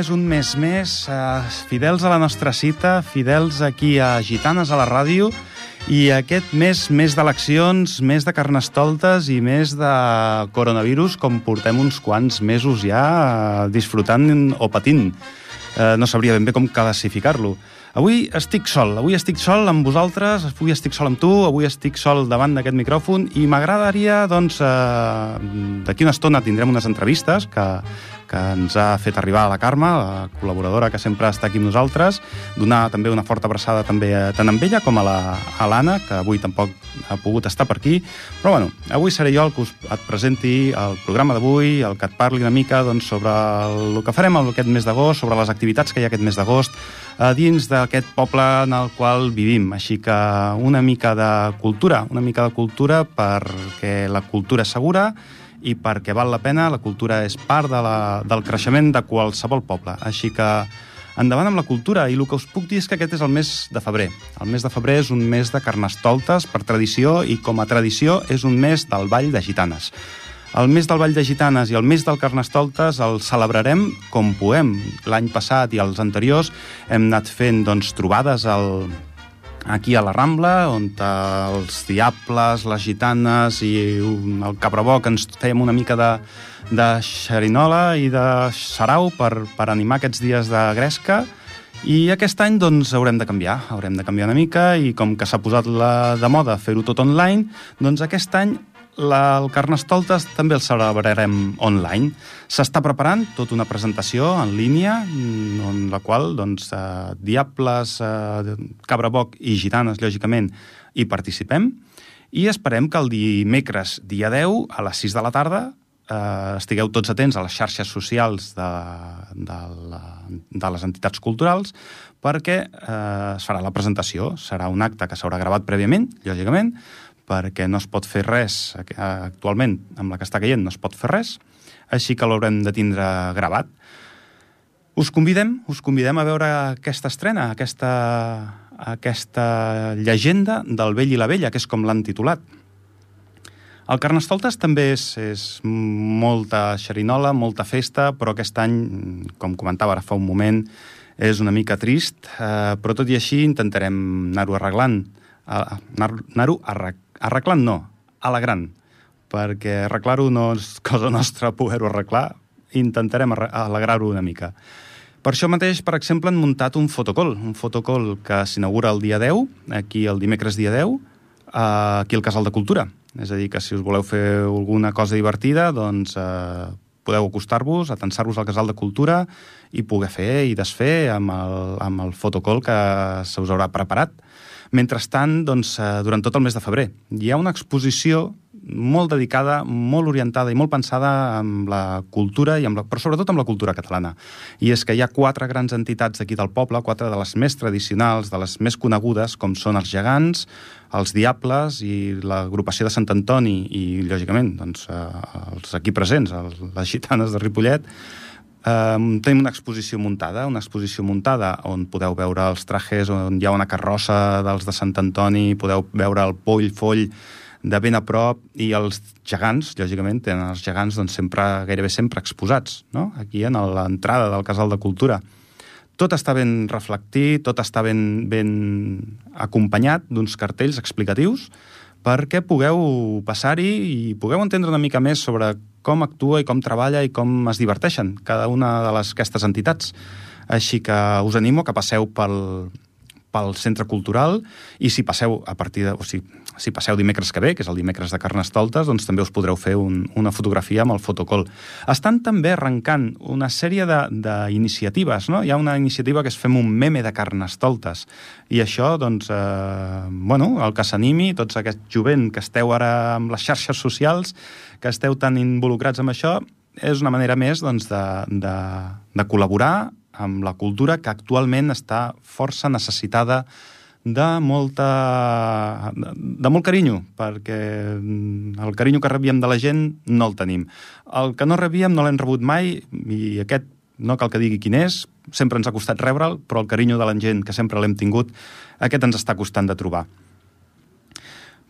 més, un mes més, eh, fidels a la nostra cita, fidels aquí a Gitanes a la ràdio, i aquest mes, més d'eleccions, més de carnestoltes i més de coronavirus, com portem uns quants mesos ja eh, disfrutant o patint. Eh, no sabria ben bé com classificar-lo. Avui estic sol, avui estic sol amb vosaltres, avui estic sol amb tu, avui estic sol davant d'aquest micròfon i m'agradaria, doncs, eh, d'aquí una estona tindrem unes entrevistes que, que ens ha fet arribar la Carme, la col·laboradora que sempre està aquí amb nosaltres, donar també una forta abraçada també eh, tant amb ella com a l'Anna, que avui tampoc ha pogut estar per aquí, però bueno, avui seré jo el que us et presenti el programa d'avui, el que et parli una mica doncs, sobre el, el que farem aquest mes d'agost, sobre les activitats que hi ha aquest mes d'agost, a dins d'aquest poble en el qual vivim. Així que una mica de cultura, una mica de cultura perquè la cultura és segura i perquè val la pena, la cultura és part de la, del creixement de qualsevol poble. Així que endavant amb la cultura i el que us puc dir és que aquest és el mes de febrer. El mes de febrer és un mes de carnestoltes per tradició i com a tradició és un mes del Ball de Gitanes. El mes del Ball de Gitanes i el mes del Carnestoltes el celebrarem com puguem. L'any passat i els anteriors hem anat fent doncs, trobades al, aquí a la Rambla, on els diables, les gitanes i el cabraboc ens fèiem una mica de, de xerinola i de sarau per, per animar aquests dies de gresca, i aquest any doncs haurem de canviar, haurem de canviar una mica i com que s'ha posat la de moda fer-ho tot online, doncs aquest any la, el Carnestoltes també el celebrarem online. S'està preparant tota una presentació en línia mm, en la qual doncs, eh, Diables, eh, Cabraboc i Gitanes, lògicament, hi participem i esperem que el dimecres, dia 10, a les 6 de la tarda, eh, estigueu tots atents a les xarxes socials de, de, la, de les entitats culturals perquè eh, es farà la presentació. Serà un acte que s'haurà gravat prèviament, lògicament, perquè no es pot fer res actualment, amb la que està caient no es pot fer res, així que l'haurem de tindre gravat. Us convidem, us convidem a veure aquesta estrena, aquesta, aquesta llegenda del vell i la vella, que és com l'han titulat. El Carnestoltes també és, és molta xerinola, molta festa, però aquest any, com comentava ara fa un moment, és una mica trist, eh, però tot i així intentarem anar-ho arreglant, anar-ho arreglant Arreglant no, alegrant, perquè arreglar-ho no és cosa nostra poder-ho arreglar, intentarem alegrar-ho una mica. Per això mateix, per exemple, han muntat un fotocol, un fotocol que s'inaugura el dia 10, aquí el dimecres dia 10, aquí al Casal de Cultura. És a dir, que si us voleu fer alguna cosa divertida, doncs eh, podeu acostar-vos, atensar-vos al Casal de Cultura i poder fer i desfer amb el, amb el fotocol que se us haurà preparat. Mentrestant, doncs, eh, durant tot el mes de febrer, hi ha una exposició molt dedicada, molt orientada i molt pensada amb la cultura, i amb la, però sobretot amb la cultura catalana. I és que hi ha quatre grans entitats d'aquí del poble, quatre de les més tradicionals, de les més conegudes, com són els gegants, els diables i l'agrupació de Sant Antoni i, lògicament, doncs, eh, els aquí presents, les gitanes de Ripollet, Um, tenim una exposició muntada, una exposició muntada on podeu veure els trajes, on hi ha una carrossa dels de Sant Antoni, podeu veure el poll foll de ben a prop i els gegants, lògicament, tenen els gegants doncs, sempre, gairebé sempre exposats, no? aquí en l'entrada del Casal de Cultura. Tot està ben reflectit, tot està ben, ben acompanyat d'uns cartells explicatius perquè pugueu passar-hi i pugueu entendre una mica més sobre com actua i com treballa i com es diverteixen cada una de les, aquestes entitats. Així que us animo que passeu pel, pel centre cultural i si passeu a partir de, o si, si passeu dimecres que ve, que és el dimecres de Carnestoltes, doncs també us podreu fer un, una fotografia amb el fotocol. Estan també arrencant una sèrie d'iniciatives, no? Hi ha una iniciativa que és Fem un meme de Carnestoltes i això, doncs, eh, bueno, el que s'animi, tots aquest jovent que esteu ara amb les xarxes socials, que esteu tan involucrats amb això, és una manera més doncs, de, de, de col·laborar amb la cultura que actualment està força necessitada de molta... de molt carinyo, perquè el carinyo que rebíem de la gent no el tenim. El que no rebíem no l'hem rebut mai, i aquest no cal que digui quin és, sempre ens ha costat rebre'l, però el carinyo de la gent que sempre l'hem tingut, aquest ens està costant de trobar.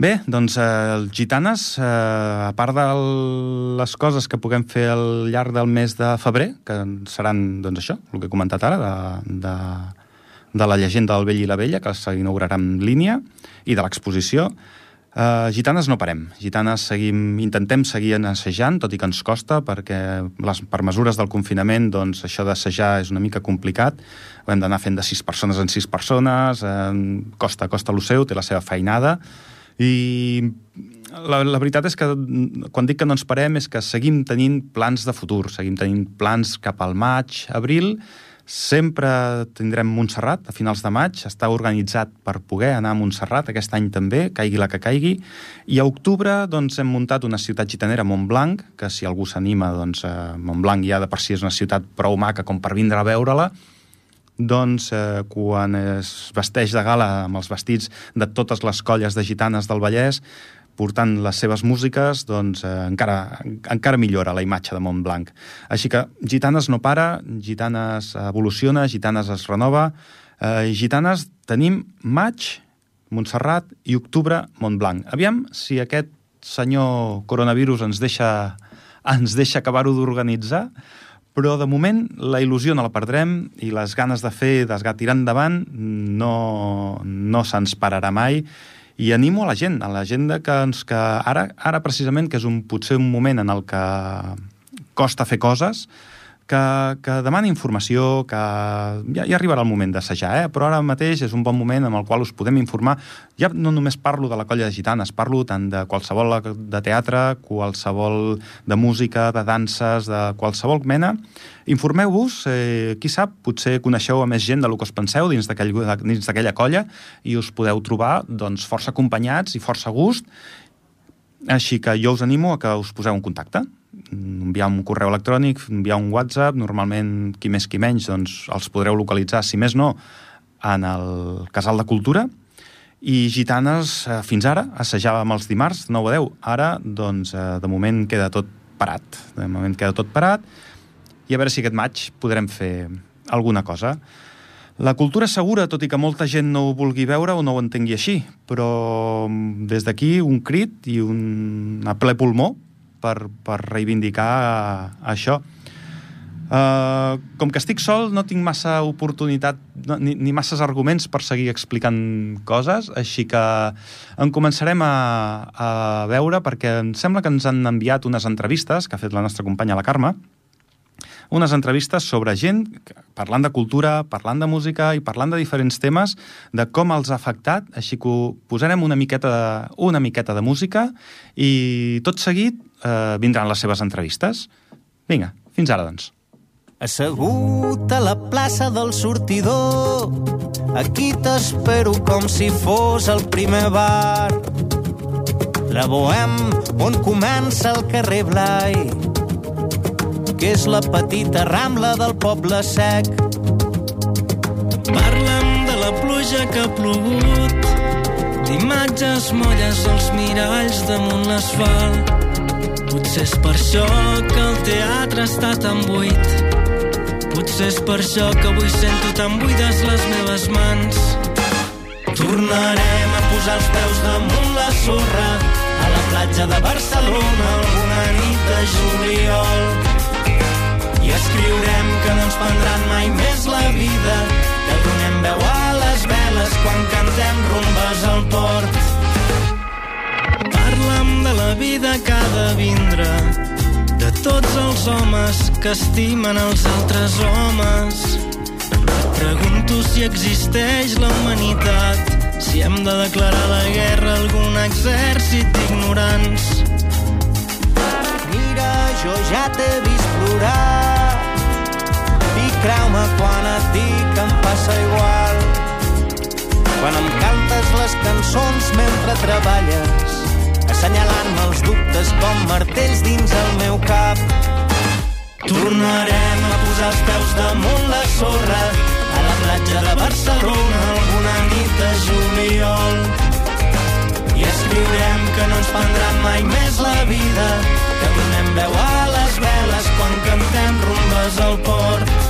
Bé, doncs eh, els gitanes, eh, a part de les coses que puguem fer al llarg del mes de febrer, que seran, doncs això, el que he comentat ara, de, de, de la llegenda del vell i la vella, que s'inaugurarà en línia, i de l'exposició, Uh, gitanes no parem. Gitanes seguim, intentem seguir assajant, tot i que ens costa, perquè les, per mesures del confinament doncs, això d'assajar és una mica complicat. Ho hem d'anar fent de sis persones en sis persones, eh, costa, costa lo seu, té la seva feinada, i la, la veritat és que quan dic que no ens parem és que seguim tenint plans de futur, seguim tenint plans cap al maig, abril, Sempre tindrem Montserrat a finals de maig, està organitzat per poder anar a Montserrat aquest any també, caigui la que caigui, i a octubre doncs, hem muntat una ciutat gitanera, Montblanc, que si algú s'anima, doncs eh, Montblanc ja de per si és una ciutat prou maca com per vindre a veure-la, doncs eh, quan es vesteix de gala amb els vestits de totes les colles de gitanes del Vallès, portant les seves músiques, doncs eh, encara, encara millora la imatge de Montblanc. Així que Gitanes no para, Gitanes evoluciona, Gitanes es renova, eh, Gitanes tenim maig, Montserrat i octubre, Montblanc. Aviam si aquest senyor coronavirus ens deixa, ens deixa acabar-ho d'organitzar, però de moment la il·lusió no la perdrem i les ganes de fer, de tirar endavant, no, no se'ns pararà mai i animo a la gent, a la gent de que, ens, que ara, ara precisament, que és un, potser un moment en el que costa fer coses, que, que demana informació, que ja, ja arribarà el moment d'assajar, eh? però ara mateix és un bon moment en el qual us podem informar. Ja no només parlo de la colla de gitanes, parlo tant de qualsevol de teatre, qualsevol de música, de danses, de qualsevol mena. Informeu-vos, eh, qui sap, potser coneixeu a més gent de que us penseu dins d'aquella colla i us podeu trobar doncs, força acompanyats i força gust així que jo us animo a que us poseu en contacte enviar un correu electrònic, enviar un WhatsApp, normalment qui més qui menys doncs els podreu localitzar, si més no, en el Casal de Cultura, i Gitanes, eh, fins ara, assajàvem els dimarts, 9 a 10. Ara, doncs, eh, de moment queda tot parat. De moment queda tot parat, i a veure si aquest maig podrem fer alguna cosa. La cultura segura, tot i que molta gent no ho vulgui veure o no ho entengui així, però mm, des d'aquí un crit i un a ple pulmó per, per reivindicar uh, això. Uh, com que estic sol, no tinc massa oportunitat no, ni, ni masses arguments per seguir explicant coses, així que en començarem a, a veure perquè em sembla que ens han enviat unes entrevistes que ha fet la nostra companya la Carme, unes entrevistes sobre gent parlant de cultura, parlant de música i parlant de diferents temes, de com els ha afectat, així que posarem una miqueta de, una miqueta de música i tot seguit eh, vindran les seves entrevistes. Vinga, fins ara, doncs. Assegut a la plaça del sortidor, aquí t'espero com si fos el primer bar. La Bohem, on comença el carrer Blai, que és la petita rambla del poble sec. Parla'm de la pluja que ha plogut, d'imatges molles als miralls damunt l'asfalt Potser és per això que el teatre està tan buit. Potser és per això que avui sento tan buides les meves mans. Tornarem a posar els peus damunt la sorra a la platja de Barcelona alguna nit de juliol. I escriurem que no ens prendran mai més la vida, que donem veu a les veles quan cantem rumbes al port de la vida que ha de vindre de tots els homes que estimen els altres homes. Et pregunto si existeix la humanitat, si hem de declarar la guerra a algun exèrcit d'ignorants. Mira, jo ja t'he vist plorar i creu-me quan et dic que em passa igual. Quan em cantes les cançons mentre treballes assenyalant-me els dubtes com martells dins el meu cap. Tornarem a posar els peus damunt la sorra a la platja de Barcelona alguna nit de juliol. I escriurem que no ens prendrà mai més la vida, que donem veu a les veles quan cantem rumbes al port.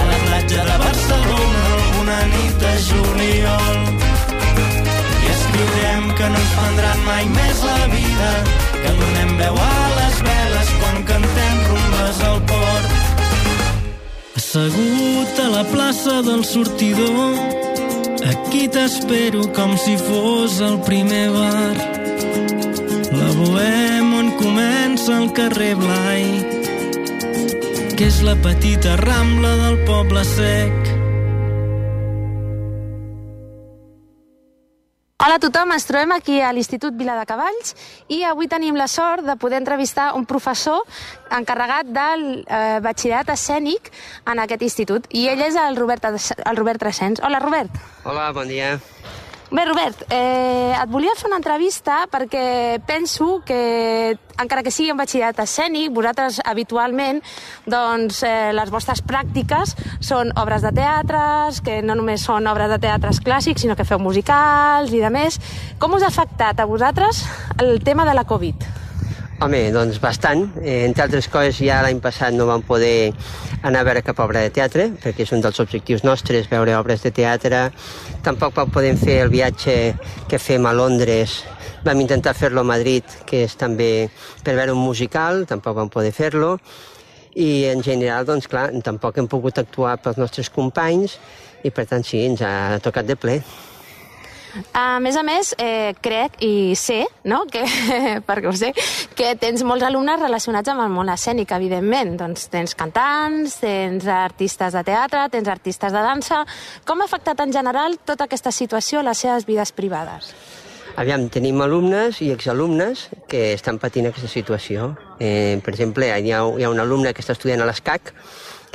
a la platja de Barcelona alguna nit de juliol. I escriurem que no ens prendran mai més la vida, que donem veu a les veles quan cantem rumbes al port. Assegut a la plaça del sortidor, aquí t'espero com si fos el primer bar. La bohem on comença el carrer Blai que és la petita rambla del poble sec. Hola a tothom, ens trobem aquí a l'Institut Vila de Cavalls i avui tenim la sort de poder entrevistar un professor encarregat del eh, batxillerat escènic en aquest institut i ell és el Robert, el Robert Trescens. Hola, Robert. Hola, bon dia. Bé, Robert, eh, et volia fer una entrevista perquè penso que, encara que sigui un batxillerat escènic, vosaltres habitualment, doncs, eh, les vostres pràctiques són obres de teatres, que no només són obres de teatres clàssics, sinó que feu musicals i de més. Com us ha afectat a vosaltres el tema de la Covid? Home, doncs bastant. Eh, entre altres coses, ja l'any passat no vam poder anar a veure cap obra de teatre, perquè és un dels objectius nostres, veure obres de teatre. Tampoc vam poder fer el viatge que fem a Londres. Vam intentar fer-lo a Madrid, que és també per veure un musical, tampoc vam poder fer-lo. I en general, doncs clar, tampoc hem pogut actuar pels nostres companys i per tant sí, ens ha tocat de ple. A més a més, eh, crec i sé, no? que, perquè ho sé, que tens molts alumnes relacionats amb el món escènic, evidentment. Doncs tens cantants, tens artistes de teatre, tens artistes de dansa... Com ha afectat en general tota aquesta situació a les seves vides privades? Aviam, tenim alumnes i exalumnes que estan patint aquesta situació. Eh, per exemple, hi ha, hi ha un alumne que està estudiant a l'ESCAC,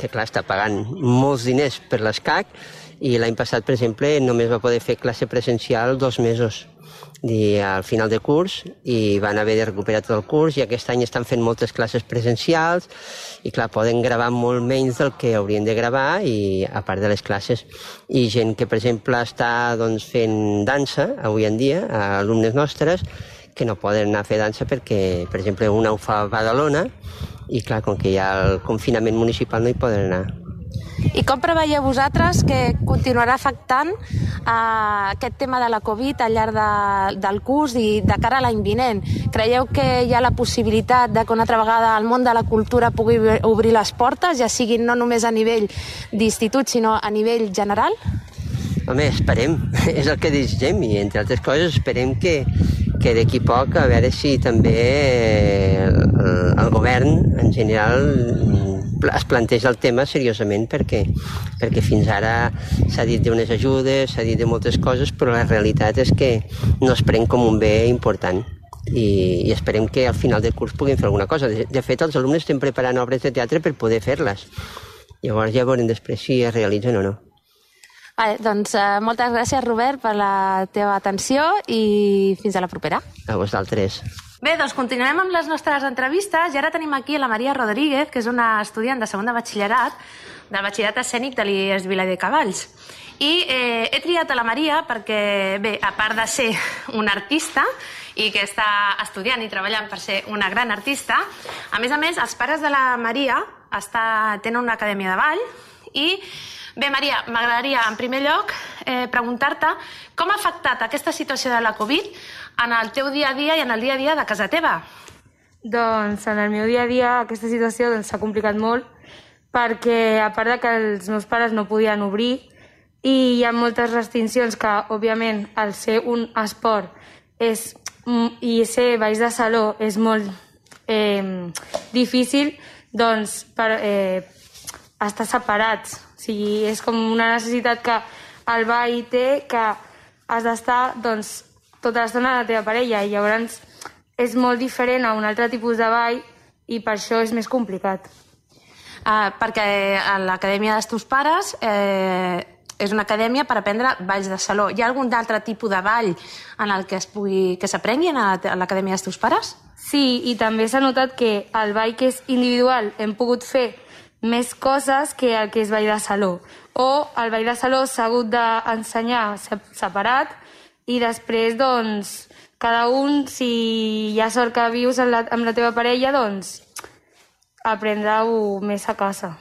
que clar, està pagant molts diners per l'ESCAC, i l'any passat, per exemple, només va poder fer classe presencial dos mesos i al final de curs i van haver de recuperar tot el curs i aquest any estan fent moltes classes presencials i clar, poden gravar molt menys del que haurien de gravar i a part de les classes. I gent que per exemple està doncs, fent dansa avui en dia, alumnes nostres que no poden anar a fer dansa perquè per exemple una ho fa a Badalona i clar, com que hi ha el confinament municipal no hi poden anar i com preveieu vosaltres que continuarà afectant eh, aquest tema de la Covid al llarg de, del curs i de cara a l'any vinent? Creieu que hi ha la possibilitat de que una altra vegada el món de la cultura pugui obrir les portes, ja siguin no només a nivell d'institut, sinó a nivell general? Home, esperem, és el que desitgem i entre altres coses esperem que, que d'aquí poc a veure si també el, el govern en general es planteja el tema seriosament perquè, perquè fins ara s'ha dit d'unes ajudes, s'ha dit de moltes coses, però la realitat és que no es pren com un bé important i, i esperem que al final del curs puguin fer alguna cosa. De, de fet, els alumnes estem preparant obres de teatre per poder fer-les. Llavors ja veurem després si es realitzen o no. Vale, doncs uh, moltes gràcies, Robert, per la teva atenció i fins a la propera. A vosaltres. Bé, doncs continuem amb les nostres entrevistes i ara tenim aquí la Maria Rodríguez, que és una estudiant de segon de batxillerat del batxillerat escènic de l'IES Vila de Cavalls. I eh, he triat a la Maria perquè, bé, a part de ser una artista i que està estudiant i treballant per ser una gran artista, a més a més, els pares de la Maria està, tenen una acadèmia de ball i Bé, Maria, m'agradaria, en primer lloc, eh, preguntar-te com ha afectat aquesta situació de la Covid en el teu dia a dia i en el dia a dia de casa teva? Doncs en el meu dia a dia aquesta situació s'ha doncs, complicat molt perquè a part de que els meus pares no podien obrir, i hi ha moltes restriccions que, òbviament, al ser un esport és, i ser baix de saló és molt eh, difícil doncs, per eh, estar separats. O sigui, és com una necessitat que el ball té que has d'estar doncs, tota l'estona a la teva parella i llavors és molt diferent a un altre tipus de ball i per això és més complicat. Uh, perquè a l'Acadèmia dels teus pares eh, és una acadèmia per aprendre balls de saló. Hi ha algun altre tipus de ball en el que es pugui que s'aprengui a l'Acadèmia dels teus pares? Sí, i també s'ha notat que el ball que és individual hem pogut fer més coses que el que és ball de saló. O el ball de saló s'ha hagut d'ensenyar separat i després, doncs, cada un, si hi ha sort que vius amb la, amb la teva parella, doncs aprendre-ho més a casa.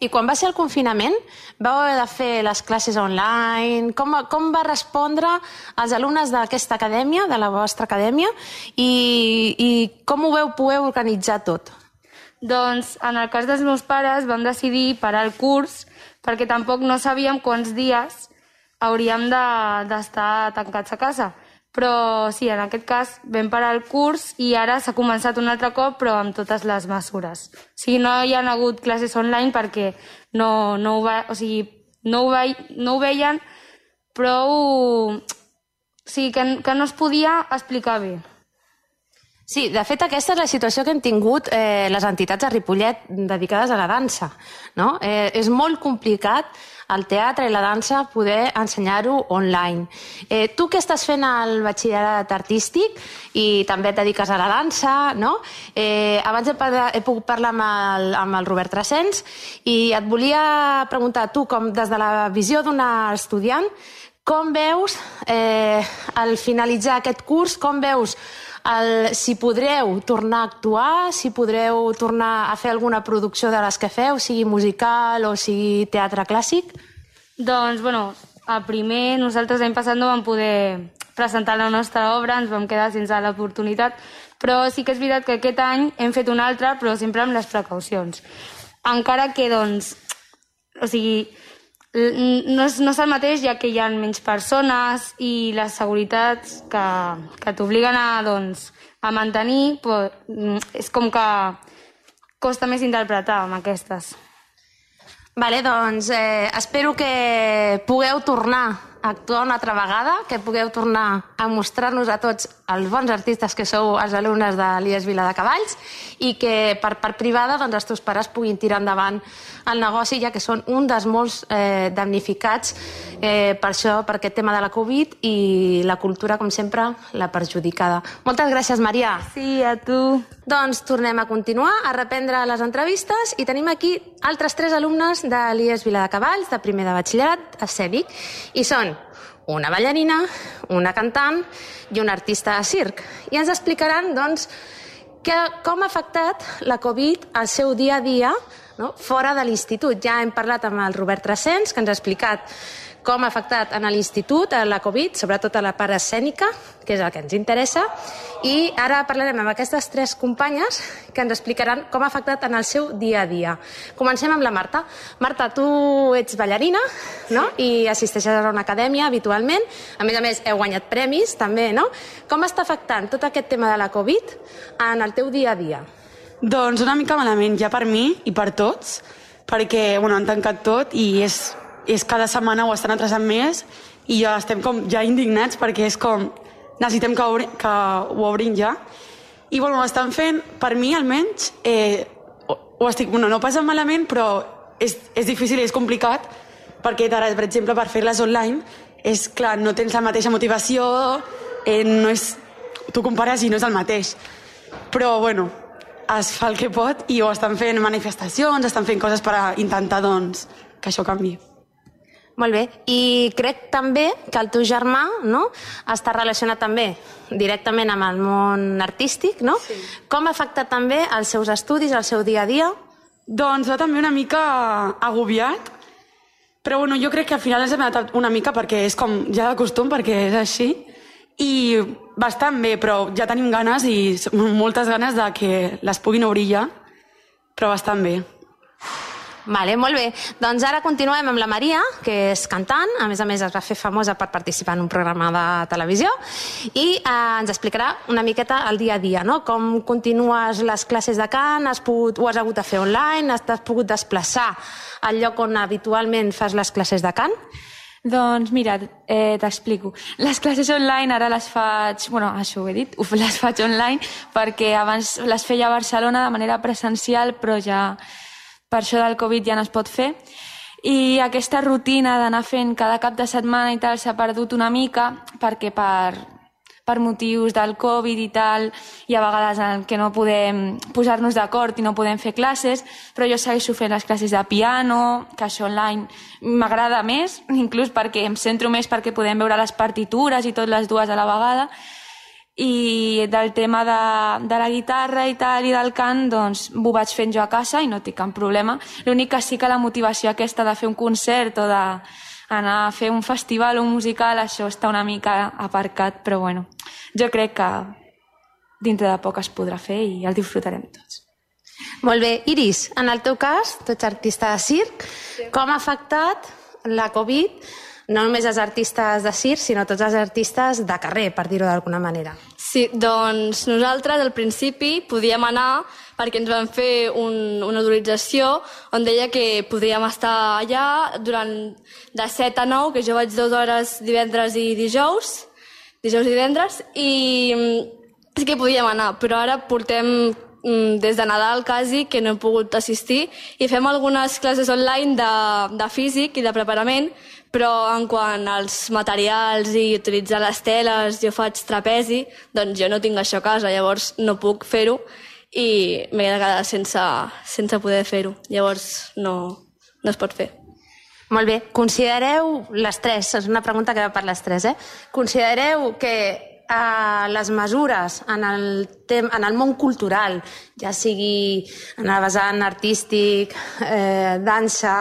I quan va ser el confinament, vau haver de fer les classes online? Com, com va respondre els alumnes d'aquesta acadèmia, de la vostra acadèmia, i, i com ho veu poder organitzar tot? Doncs, en el cas dels meus pares, vam decidir parar el curs perquè tampoc no sabíem quants dies hauríem d'estar de, tancats a casa. Però sí, en aquest cas vam parar el curs i ara s'ha començat un altre cop, però amb totes les mesures. O sigui, no hi ha hagut classes online perquè no, no, ho, va, o sigui, no, ho, ve, no ho veien prou... O sigui, que, que no es podia explicar bé. Sí, de fet aquesta és la situació que hem tingut eh, les entitats a Ripollet dedicades a la dansa. No? Eh, és molt complicat el teatre i la dansa poder ensenyar-ho online. Eh, tu que estàs fent el batxillerat artístic i també et dediques a la dansa, no? Eh, abans he, he pogut parlar amb el, amb el Robert Trascens i et volia preguntar tu, com des de la visió d'una estudiant, com veus, eh, al finalitzar aquest curs, com veus el, si podreu tornar a actuar, si podreu tornar a fer alguna producció de les que feu, sigui musical o sigui teatre clàssic? Doncs, bueno, a primer nosaltres l'any passat no vam poder presentar la nostra obra, ens vam quedar sense l'oportunitat, però sí que és veritat que aquest any hem fet una altra, però sempre amb les precaucions. Encara que, doncs, o sigui, no és, no és el mateix ja que hi ha menys persones i les seguretats que, que t'obliguen a, doncs, a mantenir però, mm, és com que costa més interpretar amb aquestes. Vale, doncs eh, espero que pugueu tornar actuar una altra vegada, que pugueu tornar a mostrar-nos a tots els bons artistes que sou els alumnes de l'IES Vila de Cavalls i que per part privada doncs, els teus pares puguin tirar endavant el negoci, ja que són un dels molts eh, damnificats eh, per això, per aquest tema de la Covid i la cultura, com sempre, la perjudicada. Moltes gràcies, Maria. Sí, a tu. Doncs tornem a continuar, a reprendre les entrevistes i tenim aquí altres tres alumnes de l'IES Vila de Cavalls, de primer de batxillerat escènic, i són una ballarina, una cantant i un artista de circ. I ens explicaran, doncs, que, com ha afectat la Covid al seu dia a dia no? fora de l'institut. Ja hem parlat amb el Robert Trascens, que ens ha explicat com ha afectat en l'institut a la Covid, sobretot a la part escènica, que és el que ens interessa, i ara parlarem amb aquestes tres companyes que ens explicaran com ha afectat en el seu dia a dia. Comencem amb la Marta. Marta, tu ets ballarina no? i assisteixes a una acadèmia habitualment. A més a més, heu guanyat premis també, no? Com està afectant tot aquest tema de la Covid en el teu dia a dia? Doncs una mica malament, ja per mi i per tots, perquè bueno, han tancat tot i és és cada setmana ho estan atrasant més i ja estem com ja indignats perquè és com necessitem que, obri, que ho obrin ja i bueno, ho estan fent, per mi almenys eh, ho, estic, bueno, no passa malament però és, és difícil i és complicat perquè ara, per exemple, per fer-les online és clar, no tens la mateixa motivació eh, no és, tu compares i no és el mateix però bueno, es fa el que pot i ho estan fent manifestacions, estan fent coses per intentar doncs, que això canvi. Molt bé. I crec també que el teu germà no, està relacionat també directament amb el món artístic, no? Sí. Com ha afectat també els seus estudis, el seu dia a dia? Doncs va també una mica agobiat, però bueno, jo crec que al final ens hem adaptat una mica perquè és com ja de costum, perquè és així, i bastant bé, però ja tenim ganes i moltes ganes de que les puguin obrir ja, però bastant bé. Vale, molt bé. Doncs ara continuem amb la Maria, que és cantant, a més a més es va fer famosa per participar en un programa de televisió, i eh, ens explicarà una miqueta el dia a dia, no? Com continues les classes de cant, has pogut, ho has hagut de fer online, has, pogut desplaçar al lloc on habitualment fas les classes de cant? Doncs mira, eh, t'explico. Les classes online ara les faig, bueno, això ho he dit, les faig online perquè abans les feia a Barcelona de manera presencial, però ja per això del Covid ja no es pot fer. I aquesta rutina d'anar fent cada cap de setmana i tal s'ha perdut una mica perquè per, per motius del Covid i tal, hi ha vegades en què no podem posar-nos d'acord i no podem fer classes, però jo segueixo fent les classes de piano, que això online m'agrada més, inclús perquè em centro més perquè podem veure les partitures i tot les dues a la vegada, i del tema de, de la guitarra i tal i del cant, doncs ho vaig fent jo a casa i no tinc cap problema. L'únic que sí que la motivació aquesta de fer un concert o d'anar a fer un festival o un musical, això està una mica aparcat, però bueno, jo crec que dintre de poc es podrà fer i el disfrutarem tots. Molt bé. Iris, en el teu cas, tu ets artista de circ, sí. com ha afectat la Covid no només els artistes de circ, sinó tots els artistes de carrer, per dir-ho d'alguna manera. Sí, doncs nosaltres al principi podíem anar perquè ens van fer un, una autorització on deia que podríem estar allà durant de 7 a 9, que jo vaig dues hores divendres i dijous, dijous i divendres, i mm, sí que podíem anar, però ara portem mm, des de Nadal quasi que no he pogut assistir i fem algunes classes online de, de físic i de preparament però en quant als materials i utilitzar les teles, jo faig trapezi, doncs jo no tinc això a casa, llavors no puc fer-ho i m'he de quedar sense, sense poder fer-ho. Llavors no, no es pot fer. Molt bé. Considereu les tres, és una pregunta que va per les tres, eh? Considereu que eh, les mesures en el, tem en el món cultural, ja sigui en el vessant artístic, eh, dansa,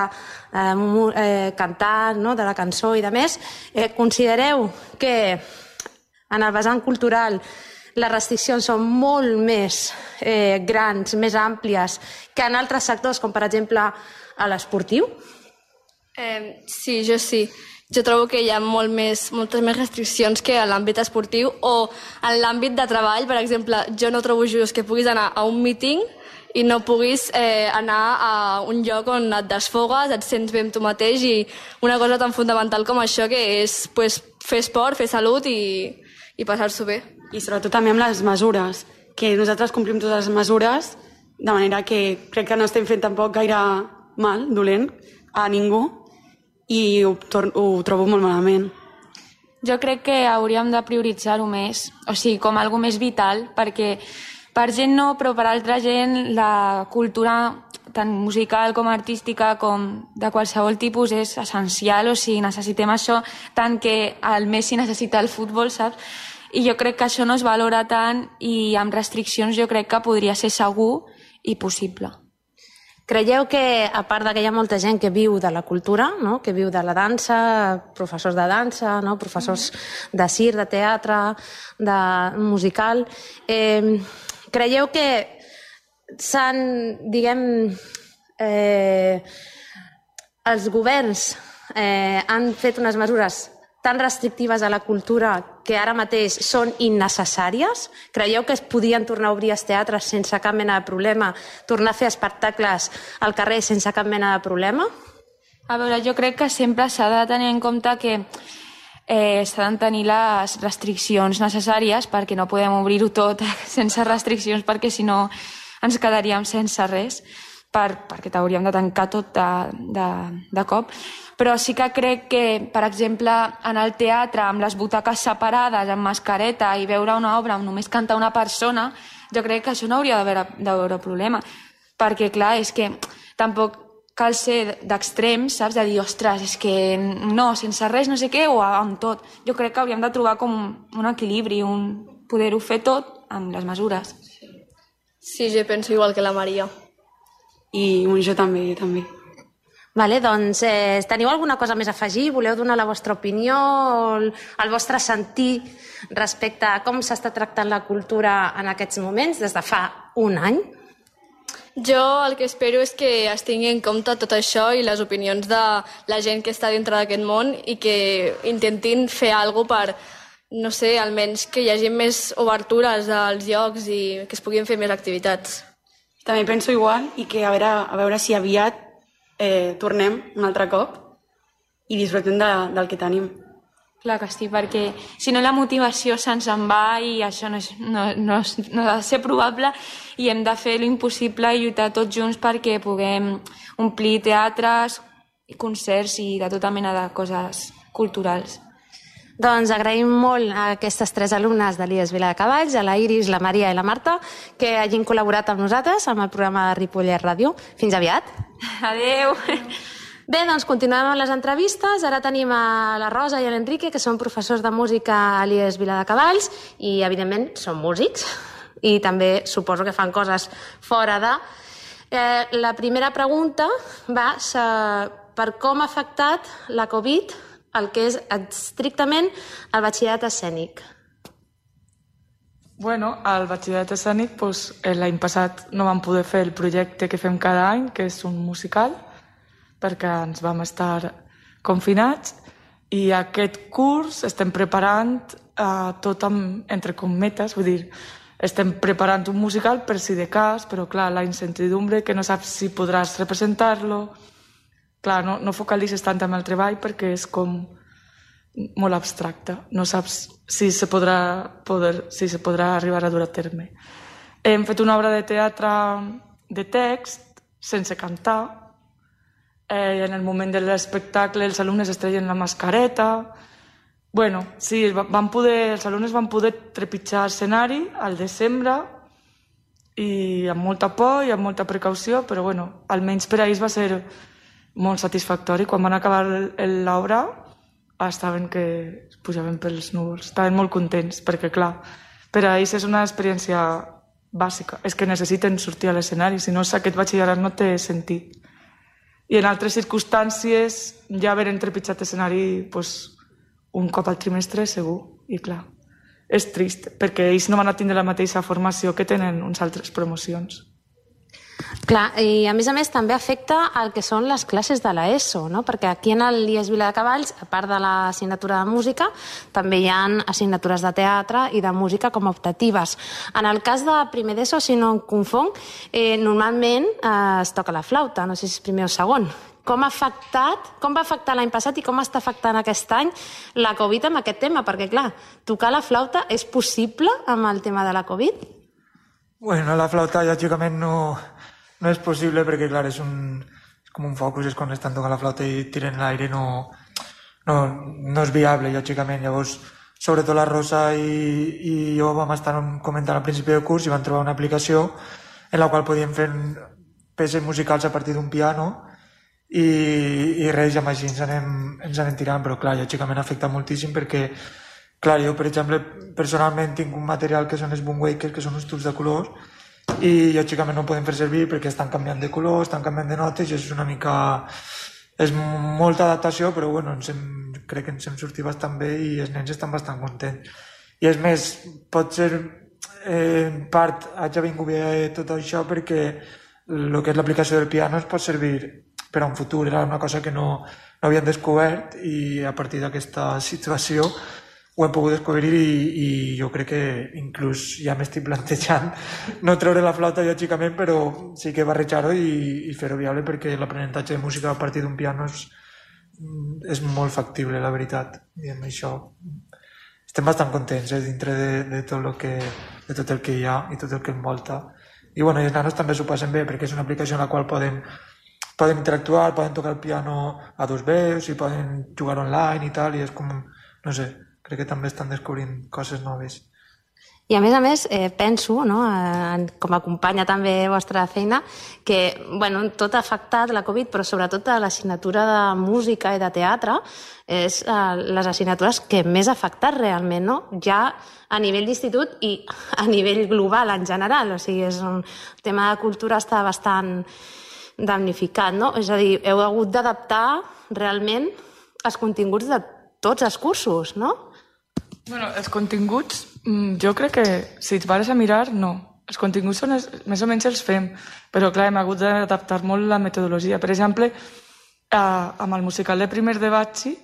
eh, eh, cantar no? de la cançó i de més, eh, considereu que en el vessant cultural les restriccions són molt més eh, grans, més àmplies que en altres sectors, com per exemple a l'esportiu? Eh, sí, jo sí. Jo trobo que hi ha molt més, moltes més restriccions que a l'àmbit esportiu o en l'àmbit de treball, per exemple, jo no trobo just que puguis anar a un míting i no puguis eh, anar a un lloc on et desfogues, et sents bé amb tu mateix i una cosa tan fundamental com això que és pues, fer esport, fer salut i, i passar-s'ho bé. I sobretot també amb les mesures, que nosaltres complim totes les mesures de manera que crec que no estem fent tampoc gaire mal, dolent, a ningú i ho, ho trobo molt malament. Jo crec que hauríem de prioritzar-ho més, o sigui, com algo més vital, perquè per gent no, però per altra gent la cultura tant musical com artística com de qualsevol tipus és essencial, o sigui, necessitem això tant que el Messi necessita el futbol, saps? I jo crec que això no es valora tant i amb restriccions jo crec que podria ser segur i possible. Creieu que, a part que hi ha molta gent que viu de la cultura, no? que viu de la dansa, professors de dansa, no? professors de circ, de teatre, de musical, eh, Creieu que s'han, diguem, eh, els governs eh, han fet unes mesures tan restrictives a la cultura que ara mateix són innecessàries? Creieu que es podien tornar a obrir els teatres sense cap mena de problema, tornar a fer espectacles al carrer sense cap mena de problema? A veure, jo crec que sempre s'ha de tenir en compte que eh, s'han de tenir les restriccions necessàries perquè no podem obrir-ho tot sense restriccions perquè si no ens quedaríem sense res per, perquè t'hauríem de tancar tot de, de, de cop. Però sí que crec que, per exemple, en el teatre, amb les butaques separades, amb mascareta, i veure una obra on només canta una persona, jo crec que això no hauria d'haver problema. Perquè, clar, és que tampoc cal ser d'extrems, saps? De dir, ostres, és que no, sense res, no sé què, o amb tot. Jo crec que hauríem de trobar com un equilibri, un poder-ho fer tot amb les mesures. Sí, jo penso igual que la Maria. I jo també, jo també. Vale, doncs, eh, teniu alguna cosa més a afegir? Voleu donar la vostra opinió, el, el vostre sentir respecte a com s'està tractant la cultura en aquests moments des de fa un any? Jo el que espero és que es tingui en compte tot això i les opinions de la gent que està dintre d'aquest món i que intentin fer alguna per, no sé, almenys que hi hagi més obertures als llocs i que es puguin fer més activitats. També penso igual i que a veure, a veure si aviat eh, tornem un altre cop i disfrutem de, del que tenim. Clar que sí, perquè si no la motivació se'ns en va i això no, és, no, no, és, no ha de ser probable i hem de fer l'impossible i lluitar tots junts perquè puguem omplir teatres, concerts i de tota mena de coses culturals. Doncs agraïm molt a aquestes tres alumnes de l'IES Vila de Cavalls, a la Iris, la Maria i la Marta, que hagin col·laborat amb nosaltres amb el programa de Ripollet Ràdio. Fins aviat. Adeu. Bé, doncs continuem amb les entrevistes. Ara tenim a la Rosa i a l'Enrique, que són professors de música a l'IES Vila de Cavalls i, evidentment, són músics i també suposo que fan coses fora de... Eh, la primera pregunta va per com ha afectat la Covid el que és estrictament el batxillerat escènic. Bueno, al batxillerat escènic doncs, l'any passat no vam poder fer el projecte que fem cada any, que és un musical, perquè ens vam estar confinats i aquest curs estem preparant eh, tot amb, entre cometes, vull dir, estem preparant un musical per si de cas, però clar, la incertidumbre que no saps si podràs representar-lo, clar, no, no focalitzes tant en el treball perquè és com molt abstracte. No saps si se podrà, poder, si se podrà arribar a dur a terme. Hem fet una obra de teatre de text sense cantar. Eh, en el moment de l'espectacle els alumnes es treien la mascareta. Bueno, sí, van poder, els alumnes van poder trepitjar escenari al desembre i amb molta por i amb molta precaució, però bueno, almenys per a ells va ser molt satisfactori. Quan van acabar l'obra estaven que es pujaven pels núvols. Estaven molt contents perquè, clar, per a ells és una experiència bàsica. És que necessiten sortir a l'escenari, si no aquest batxillerat no té sentit. I en altres circumstàncies ja haver entrepitjat escenari pues, un cop al trimestre segur, i clar, és trist, perquè ells no van a tindre la mateixa formació que tenen uns altres promocions. Clar, i a més a més també afecta el que són les classes de l'ESO, no? perquè aquí en el IES Vila de Cavalls, a part de l'assignatura de música, també hi ha assignatures de teatre i de música com a optatives. En el cas de primer d'ESO, si no em confonc, eh, normalment eh, es toca la flauta, no sé si és primer o segon. Com ha afectat, com va afectar l'any passat i com està afectant aquest any la Covid amb aquest tema? Perquè, clar, tocar la flauta és possible amb el tema de la Covid? Bueno, la flauta, lògicament, no, no és possible perquè, clar, és, un, és com un focus, és quan estan tocant la flauta i tiren l'aire, no, no, no és viable, lògicament. Llavors, sobretot la Rosa i, i jo vam estar comentant al principi del curs i vam trobar una aplicació en la qual podíem fer peces musicals a partir d'un piano i, i res, amb així ens anem, ens anem tirant, però clar, lògicament afecta moltíssim perquè clar, jo per exemple personalment tinc un material que són els boomwakers, que són uns tubs de colors i lògicament no podem fer servir perquè estan canviant de color, estan canviant de notes i és una mica... és molta adaptació però bueno, ens hem, crec que ens hem sortit bastant bé i els nens estan bastant contents. I és més, pot ser eh, en part haig vingut bé tot això perquè el que és l'aplicació del piano es pot servir per a un futur, era una cosa que no, no havien descobert i a partir d'aquesta situació ho hem pogut descobrir i, i jo crec que inclús ja m'estic plantejant no treure la flauta lògicament però sí que barrejar-ho i, i fer-ho viable perquè l'aprenentatge de música a partir d'un piano és, és molt factible la veritat. I amb això estem bastant contents eh, dintre de, de, tot lo que, de tot el que hi ha i tot el que envolta. I bueno, i els nanos també s'ho passen bé perquè és una aplicació en la qual podem poden interactuar, poden tocar el piano a dos veus i poden jugar online i tal i és com, no sé, crec que també estan descobrint coses noves. I a més a més, eh, penso, no, eh, com a companya també vostra feina, que bueno, tot ha afectat la Covid, però sobretot a l'assignatura de música i de teatre, és eh, les assignatures que més ha afectat realment, no? ja a nivell d'institut i a nivell global en general. O sigui, és un el tema de cultura està bastant damnificat, no? És a dir, heu hagut d'adaptar realment els continguts de tots els cursos, no? Bueno, els continguts, mm, jo crec que si et pares a mirar, no. els continguts són els, més o menys els fem, però clar, hem hagut d'adaptar molt la metodologia. Per exemple, eh, amb el musical de primer de Batxi,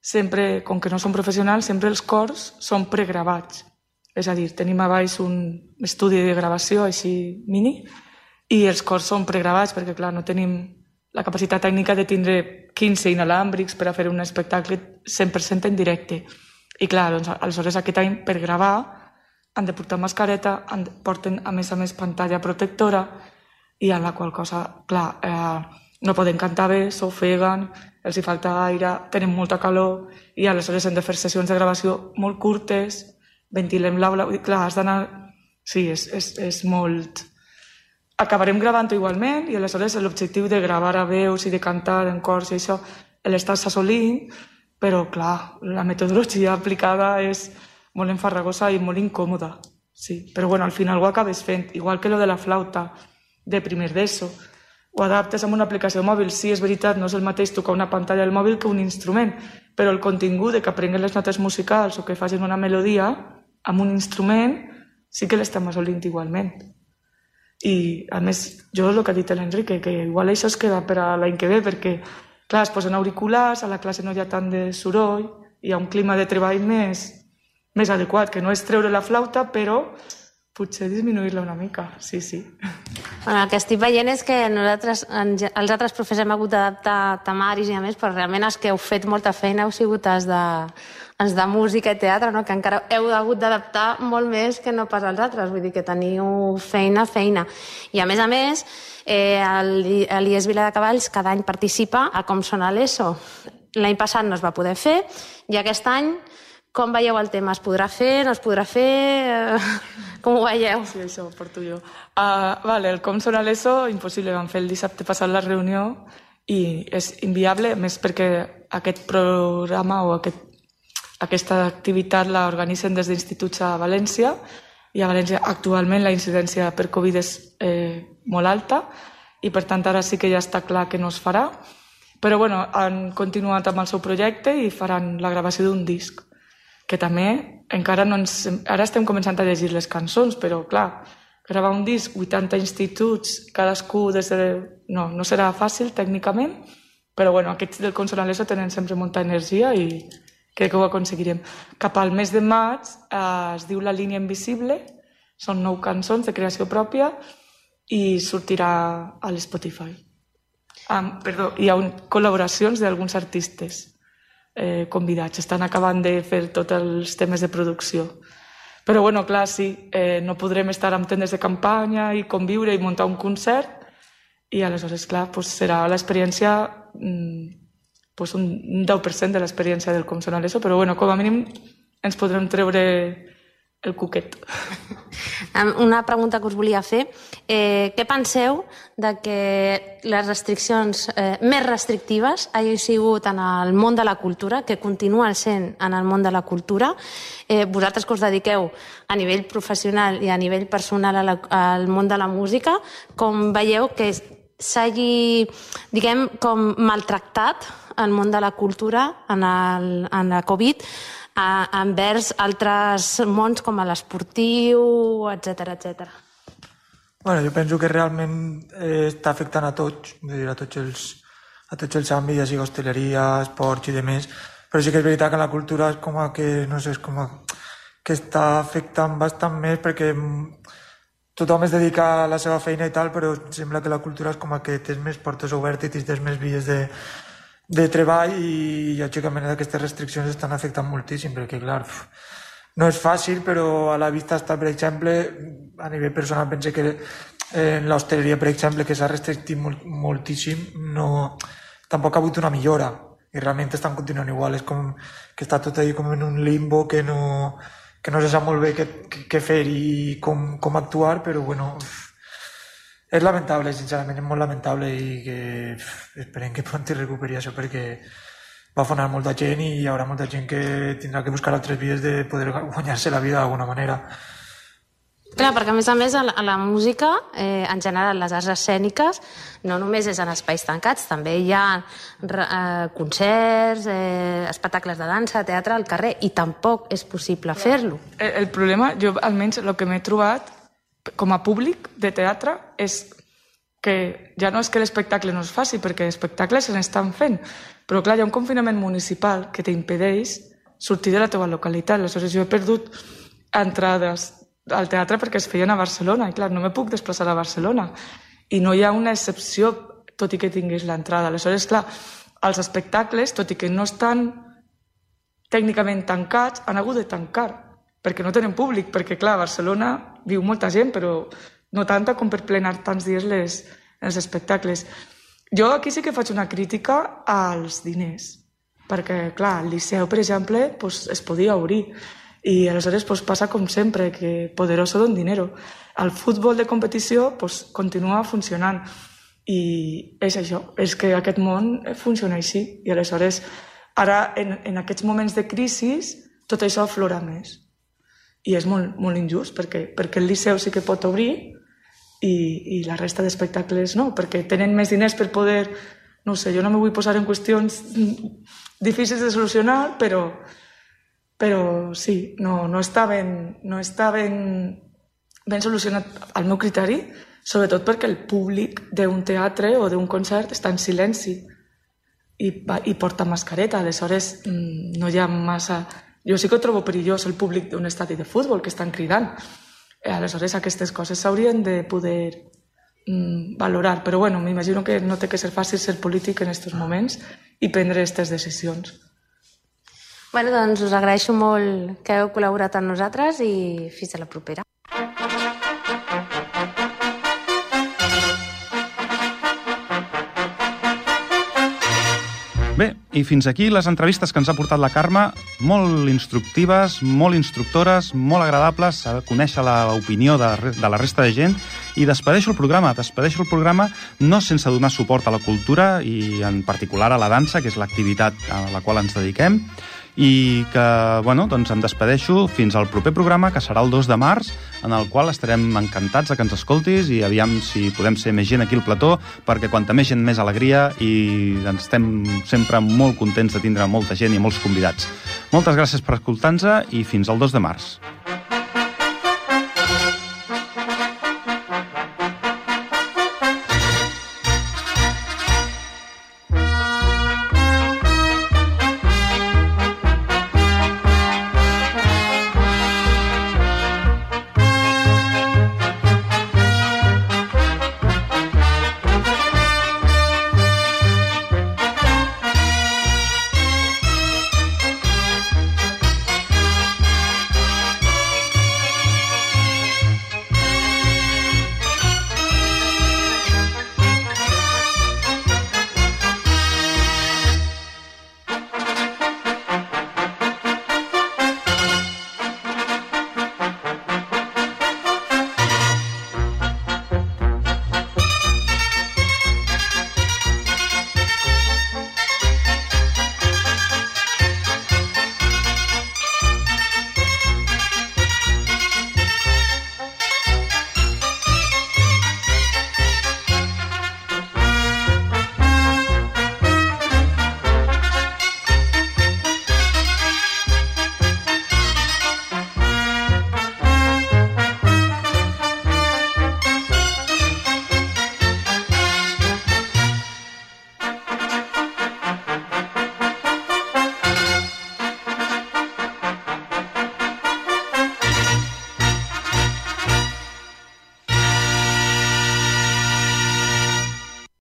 sempre, com que no som professionals, sempre els cors són pregravats. És a dir, tenim a baix un estudi de gravació així mini i els cors són pregravats perquè, clar, no tenim la capacitat tècnica de tindre 15 inalàmbrics per a fer un espectacle 100% en directe. I clar, doncs, aleshores aquest any per gravar han de portar mascareta, han de, porten a més a més pantalla protectora i a la qual cosa, clar, eh, no poden cantar bé, s'ofeguen, els hi falta aire, tenen molta calor i aleshores hem de fer sessions de gravació molt curtes, ventilem l'aula, clar, has d'anar... Sí, és, és, és molt... Acabarem gravant igualment i aleshores l'objectiu de gravar a veus i de cantar en cors i això l'estàs assolint, però clar, la metodologia aplicada és molt enfarragosa i molt incòmoda. Sí, però bueno, al final ho acabes fent, igual que lo de la flauta de primer d'ESO. Ho adaptes amb una aplicació mòbil. Sí, és veritat, no és el mateix tocar una pantalla del mòbil que un instrument, però el contingut de que aprenguin les notes musicals o que facin una melodia amb un instrument sí que l'estem assolint igualment. I, a més, jo el que ha dit l'Enrique, que igual això es queda per a l'any que ve, perquè, clar, es posen auriculars, a la classe no hi ha tant de soroll, hi ha un clima de treball més, més adequat, que no és treure la flauta, però potser disminuir-la una mica, sí, sí. Bueno, el que estic veient és que nosaltres, els altres professors hem hagut d'adaptar temaris i a més, però realment els que heu fet molta feina heu sigut els de, els de música i teatre, no? que encara heu hagut d'adaptar molt més que no pas els altres, vull dir que teniu feina, feina. I a més a més, eh, l'IES Vila de Cavalls cada any participa a Com sona l'ESO. L'any passat no es va poder fer i aquest any com veieu el tema? Es podrà fer? No es podrà fer? Com ho veieu? Sí, això ho porto jo. Uh, vale, el com sona l'ESO, impossible. Vam fer el dissabte passat la reunió i és inviable, més perquè aquest programa o aquest, aquesta activitat la organitzen des d'instituts a València i a València actualment la incidència per Covid és eh, molt alta i per tant ara sí que ja està clar que no es farà. Però bueno, han continuat amb el seu projecte i faran la gravació d'un disc que també encara no ens... Ara estem començant a llegir les cançons, però clar, gravar un disc, 80 instituts, cadascú des de... No, no serà fàcil tècnicament, però bueno, aquests del Consonaleso tenen sempre molta energia i crec que ho aconseguirem. Cap al mes de maig eh, es diu La línia invisible, són nou cançons de creació pròpia i sortirà a l'Spotify. Um, perdó, hi ha un, col·laboracions d'alguns artistes eh, convidats. Estan acabant de fer tots els temes de producció. Però, bueno, clar, sí, eh, no podrem estar amb tendes de campanya i conviure i muntar un concert i aleshores, clar, pues, serà l'experiència mm, pues, un 10% de l'experiència del Com sona l'ESO, però, bueno, com a mínim ens podrem treure el cuquet. Una pregunta que us volia fer. Eh, què penseu de que les restriccions eh, més restrictives hagin sigut en el món de la cultura, que continuen sent en el món de la cultura? Eh, vosaltres que us dediqueu a nivell professional i a nivell personal a la, al món de la música, com veieu que s'hagi, diguem, com maltractat el món de la cultura en, el, en la Covid a, envers altres mons com l'esportiu, etc etc. Bueno, jo penso que realment eh, està afectant a tots, dir, a tots els, a tots els àmbits, ja sigui hosteleria, esports i demés, però sí que és veritat que la cultura és com a que, no sé, és com a que està afectant bastant més perquè tothom es dedica a la seva feina i tal, però sembla que la cultura és com que tens més portes obertes i tens més vies de, de treball i lògicament aquestes restriccions estan afectant moltíssim perquè clar, no és fàcil però a la vista està per exemple a nivell personal pense que en l'hostaleria per exemple que s'ha restringit molt, moltíssim no, tampoc ha hagut una millora i realment estan continuant igual és com que està tot ahí com en un limbo que no, que no se sap molt bé què, què fer i com, com actuar però bueno, és lamentable, sincerament, és molt lamentable i que esperem que pront recuperi això perquè va fonar molta gent i hi haurà molta gent que tindrà que buscar altres vies de poder guanyar-se la vida d'alguna manera. Clar, perquè a més a més a la, a la música, eh, en general les arts escèniques, no només és en espais tancats, també hi ha eh, concerts, eh, espectacles de dansa, teatre al carrer, i tampoc és possible fer-lo. El, el problema, jo almenys el que m'he trobat com a públic de teatre és que ja no és que l'espectacle no es faci, perquè espectacles se n'estan fent, però clar, hi ha un confinament municipal que t'impedeix sortir de la teva localitat. Aleshores, jo he perdut entrades al teatre perquè es feien a Barcelona, i clar, no me puc desplaçar a Barcelona. I no hi ha una excepció, tot i que tinguis l'entrada. Aleshores, clar, els espectacles, tot i que no estan tècnicament tancats, han hagut de tancar, perquè no tenen públic, perquè, clar, a Barcelona viu molta gent, però no tanta com per plenar tants dies les, els espectacles. Jo aquí sí que faig una crítica als diners, perquè, clar, al Liceu, per exemple, pues, es podia obrir, i aleshores pues, passa com sempre, que poderoso don dinero. El futbol de competició pues, continua funcionant, i és això, és que aquest món funciona així, i aleshores ara en, en aquests moments de crisi tot això aflora més. I és molt, molt injust perquè, perquè el Liceu sí que pot obrir i, i la resta d'espectacles no, perquè tenen més diners per poder... No sé, jo no me vull posar en qüestions difícils de solucionar, però, però sí, no, no, està ben, no està ben, ben solucionat al meu criteri, sobretot perquè el públic d'un teatre o d'un concert està en silenci i, i porta mascareta, aleshores mm, no hi ha massa... Jo sí que trobo perillós el públic d'un estadi de futbol que estan cridant, Eh, aleshores, aquestes coses s'haurien de poder mm, valorar. Però bueno, m'imagino que no té que ser fàcil ser polític en aquests moments i prendre aquestes decisions. Bueno, doncs us agraeixo molt que heu col·laborat amb nosaltres i fins a la propera. Bé, i fins aquí les entrevistes que ens ha portat la Carme, molt instructives, molt instructores, molt agradables, a conèixer l'opinió de, de la resta de gent, i despedeixo el programa, despedeixo el programa no sense donar suport a la cultura i en particular a la dansa, que és l'activitat a la qual ens dediquem, i que, bueno, doncs em despedeixo fins al proper programa, que serà el 2 de març, en el qual estarem encantats de que ens escoltis i aviam si podem ser més gent aquí al plató, perquè quanta més gent, més alegria i doncs, estem sempre molt contents de tindre molta gent i molts convidats. Moltes gràcies per escoltar-nos i fins al 2 de març.